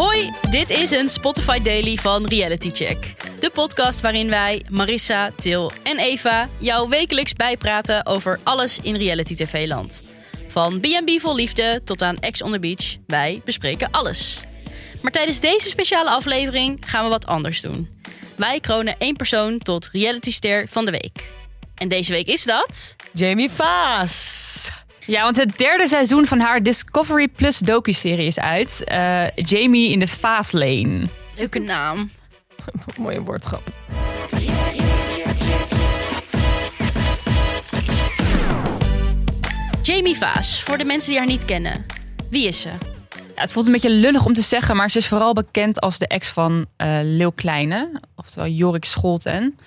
Hoi, dit is een Spotify Daily van Reality Check. De podcast waarin wij, Marissa, Til en Eva, jou wekelijks bijpraten over alles in reality tv-land. Van B&B vol liefde tot aan Ex on the Beach, wij bespreken alles. Maar tijdens deze speciale aflevering gaan we wat anders doen. Wij kronen één persoon tot realityster van de week. En deze week is dat... Jamie Vaas. Ja, want het derde seizoen van haar Discovery Plus docu-serie is uit. Uh, Jamie in de Faaslane. Leuke naam. Mooie woordgrap. Jamie Vaas, voor de mensen die haar niet kennen. Wie is ze? Ja, het voelt een beetje lullig om te zeggen, maar ze is vooral bekend als de ex van uh, Leeuw Kleine, oftewel Jorik Scholten.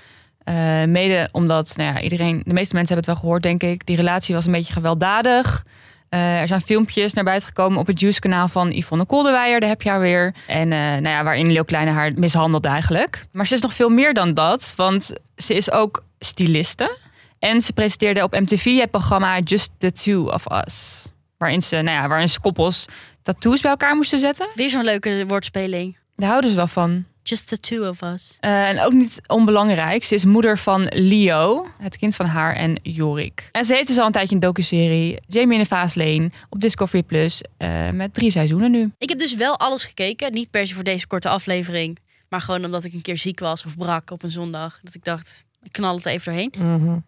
Uh, mede omdat nou ja, iedereen, de meeste mensen hebben het wel gehoord, denk ik. Die relatie was een beetje gewelddadig. Uh, er zijn filmpjes naar buiten gekomen op het Juice-kanaal van Yvonne Koldewijer. Daar heb je haar weer. En uh, nou ja, waarin Leeuw Kleine haar mishandelt eigenlijk. Maar ze is nog veel meer dan dat. Want ze is ook styliste. En ze presenteerde op MTV het programma Just the Two of Us. Waarin ze, nou ja, waarin ze koppels tattoos bij elkaar moesten zetten. Weer zo'n leuke woordspeling. Daar houden ze wel van. Just the two of us. Uh, en ook niet onbelangrijk, ze is moeder van Leo, het kind van haar en Jorik. En ze heeft dus al een tijdje een docuserie, Jamie in de Vaasleen, op Discovery Plus, uh, met drie seizoenen nu. Ik heb dus wel alles gekeken, niet per se voor deze korte aflevering, maar gewoon omdat ik een keer ziek was of brak op een zondag. Dat ik dacht, ik knal het even doorheen. Mm -hmm.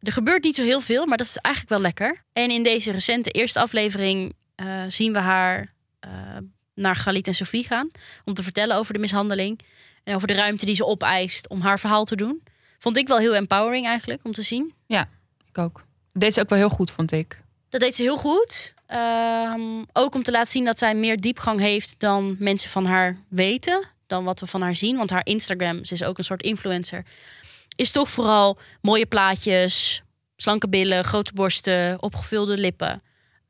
Er gebeurt niet zo heel veel, maar dat is eigenlijk wel lekker. En in deze recente eerste aflevering uh, zien we haar naar Galit en Sophie gaan. Om te vertellen over de mishandeling. En over de ruimte die ze opeist om haar verhaal te doen. Vond ik wel heel empowering eigenlijk om te zien. Ja, ik ook. Dat deed ze ook wel heel goed, vond ik. Dat deed ze heel goed. Um, ook om te laten zien dat zij meer diepgang heeft dan mensen van haar weten. Dan wat we van haar zien. Want haar Instagram, ze is ook een soort influencer. Is toch vooral mooie plaatjes, slanke billen, grote borsten, opgevulde lippen.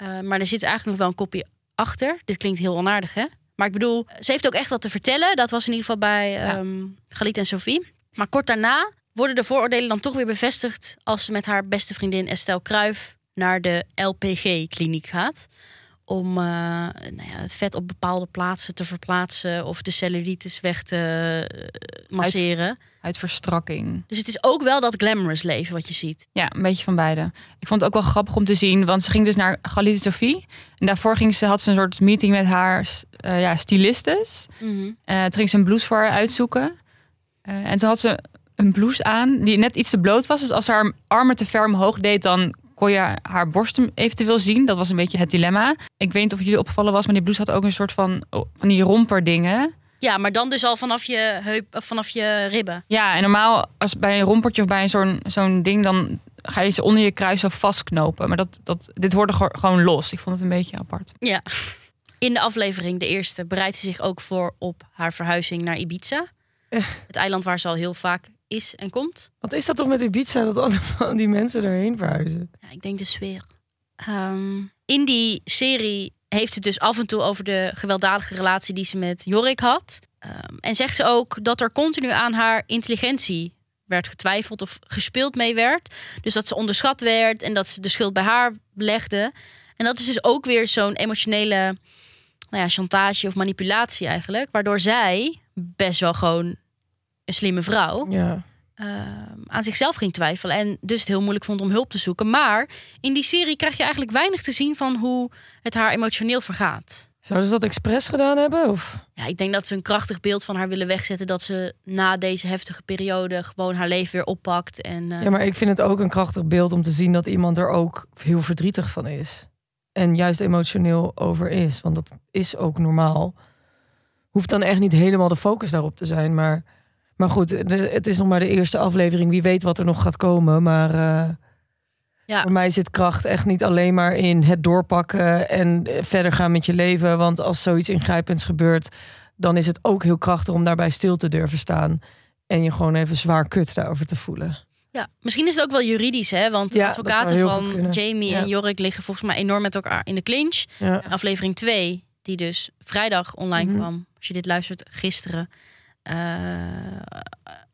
Uh, maar er zit eigenlijk nog wel een kopje achter. Dit klinkt heel onaardig, hè? Maar ik bedoel, ze heeft ook echt wat te vertellen. Dat was in ieder geval bij ja. um, Galit en Sophie. Maar kort daarna worden de vooroordelen dan toch weer bevestigd... als ze met haar beste vriendin Estelle Kruif naar de LPG-kliniek gaat. Om uh, nou ja, het vet op bepaalde plaatsen te verplaatsen... of de cellulitis weg te uh, masseren. Uit, uit, verstrakking. Dus het is ook wel dat glamorous leven wat je ziet. Ja, een beetje van beide. Ik vond het ook wel grappig om te zien. Want ze ging dus naar Galit Sophie. En daarvoor ging ze, had ze een soort meeting met haar uh, ja, stylistes. Mm -hmm. toen ging ze een blouse voor haar uitzoeken. en toen had ze een blouse aan die net iets te bloot was. Dus als ze haar armen te ver omhoog deed, dan kon je haar borsten eventueel zien. Dat was een beetje het dilemma. Ik weet niet of jullie opgevallen was, maar die blouse had ook een soort van, oh, van die romperdingen. Ja, maar dan dus al vanaf je heup, vanaf je ribben. Ja, en normaal als bij een rompertje of bij zo'n zo'n ding, dan ga je ze onder je kruis zo vastknopen. Maar dat, dat, dit hoorde gewoon los. Ik vond het een beetje apart. Ja. In de aflevering, de eerste, bereidt ze zich ook voor op haar verhuizing naar Ibiza. Het eiland waar ze al heel vaak is en komt. Wat is dat toch met Ibiza dat allemaal die mensen erheen verhuizen? Ja, ik denk de sfeer. Um, in die serie heeft het dus af en toe over de gewelddadige relatie die ze met Jorik had. Um, en zegt ze ook dat er continu aan haar intelligentie werd getwijfeld of gespeeld mee werd. Dus dat ze onderschat werd en dat ze de schuld bij haar legde. En dat is dus ook weer zo'n emotionele nou ja, chantage of manipulatie eigenlijk. Waardoor zij best wel gewoon een slimme vrouw ja. Uh, aan zichzelf ging twijfelen. En dus het heel moeilijk vond om hulp te zoeken. Maar in die serie krijg je eigenlijk weinig te zien van hoe het haar emotioneel vergaat. Zouden ze dat expres gedaan hebben? Of? Ja, ik denk dat ze een krachtig beeld van haar willen wegzetten. Dat ze na deze heftige periode gewoon haar leven weer oppakt. En, uh... Ja, maar ik vind het ook een krachtig beeld om te zien dat iemand er ook heel verdrietig van is. En juist emotioneel over is. Want dat is ook normaal. Hoeft dan echt niet helemaal de focus daarop te zijn. Maar, maar goed, de, het is nog maar de eerste aflevering. Wie weet wat er nog gaat komen. Maar uh, Ja. voor mij zit kracht echt niet alleen maar in het doorpakken en verder gaan met je leven. Want als zoiets ingrijpends gebeurt, dan is het ook heel krachtig om daarbij stil te durven staan. En je gewoon even zwaar kut daarover te voelen. Ja, misschien is het ook wel juridisch, hè? Want de Ja, advocaten van. Jamie Ja. en Jorik liggen volgens mij enorm met elkaar in de clinch. Ja. Aflevering 2, die dus vrijdag online Mhm. kwam, als je dit luistert, gisteren. Eh,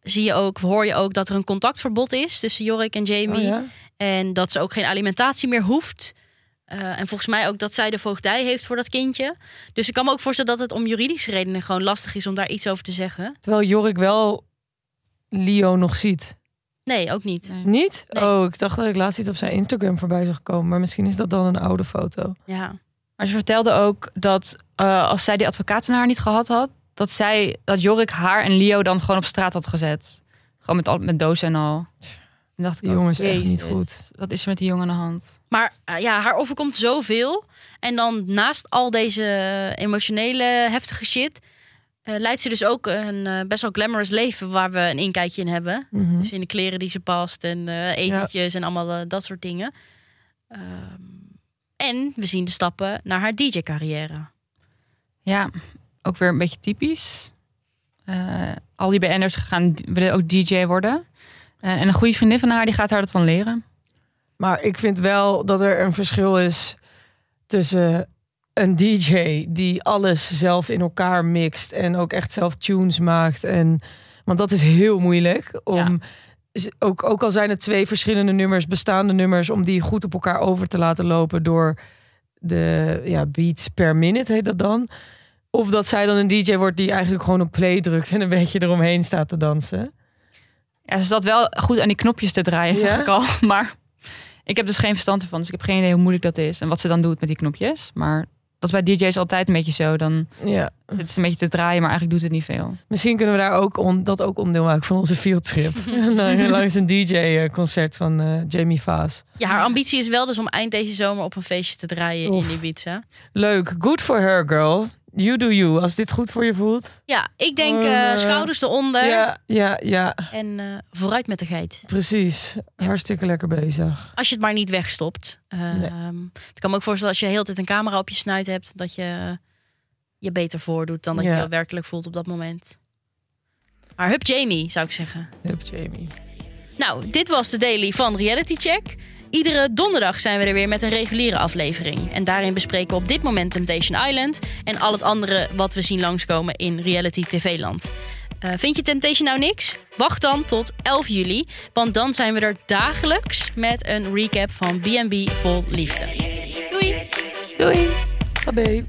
zie je ook, hoor je ook dat er een contactverbod is tussen Jorik en Jamie. Oh, ja? En dat ze ook geen alimentatie meer hoeft Eh, en volgens mij ook dat zij de voogdij heeft voor dat kindje. Dus ik kan me ook voorstellen dat het om juridische redenen gewoon lastig is om daar iets over te zeggen. Terwijl Jorik wel Leo nog ziet. Nee, ook niet. Nee. Niet? Nee. Oh, ik dacht dat ik laatst iets op zijn Instagram voorbij zag komen. Maar misschien is dat dan een oude foto. Ja. Maar ze vertelde ook dat eh, als zij die advocaat van haar niet gehad had, dat zij dat Jorik haar en Leo dan gewoon op straat had gezet. Gewoon met, al, met dozen en al. Toen dacht ik, Die ook, jongen is echt niet goed. Wat is er met die jongen aan de hand? Maar eh, ja, haar overkomt zoveel. En dan naast al deze emotionele heftige shit... eh, leidt ze dus ook een eh, best wel glamorous leven... waar we een inkijkje in hebben. Mhm. Dus in de kleren die ze past en eh, etentjes en allemaal dat soort dingen. Ehm, en we zien de stappen naar haar DJ-carrière. Ja, ook weer een beetje typisch. Eh, al die BN'ers gaan willen ook DJ worden. Eh, en een goede vriendin van haar die gaat haar dat dan leren. Maar ik vind wel dat er een verschil is tussen een DJ die alles zelf in elkaar mixt en ook echt zelf tunes maakt. En, want dat is heel moeilijk om. Ook, ook al zijn het twee verschillende nummers, bestaande nummers, om die goed op elkaar over te laten lopen door de ja, beats per minute, heet dat dan. Of dat zij dan een DJ wordt die eigenlijk gewoon op play drukt en een beetje eromheen staat te dansen. Ja, ze zat wel goed aan die knopjes te draaien, zeg Ja? ik al. Maar ik heb dus geen verstand ervan. Dus ik heb geen idee hoe moeilijk dat is. En wat ze dan doet met die knopjes. Maar dat is bij DJ's altijd een beetje zo. Dan Ja. zit ze een beetje te draaien, maar eigenlijk doet het niet veel. Misschien kunnen we daar ook on, dat ook onderdeel maken van onze fieldtrip. Naar- Langs een DJ-concert van eh, Jamie Vaas. Ja, haar ambitie is wel dus om eind deze zomer op een feestje te draaien Tof. in Ibiza. Leuk, good for her, girl. You do you. Als dit goed voor je voelt. Ja, ik denk Eh, eh, schouders eronder Ja, ja, ja. en eh, vooruit met de geit. Precies. Hartstikke lekker bezig. Als je het maar niet wegstopt. Eh, Nee. Ik kan me ook voorstellen als je heel tijd een camera op je snuit hebt, dat je je beter voordoet dan dat Ja. je werkelijk voelt op dat moment. Maar hup Jamie, zou ik zeggen. Hup, Jamie. Nou, dit was de daily van Reality Check. Iedere donderdag zijn we er weer met een reguliere aflevering. En daarin bespreken we op dit moment Temptation Island... en al het andere wat we zien langskomen in reality tv-land. Eh, vind je Temptation nou niks? Wacht dan tot 11 juli, want dan zijn we er dagelijks... met een recap van B&B Vol Liefde. Doei! Doei! Tabé.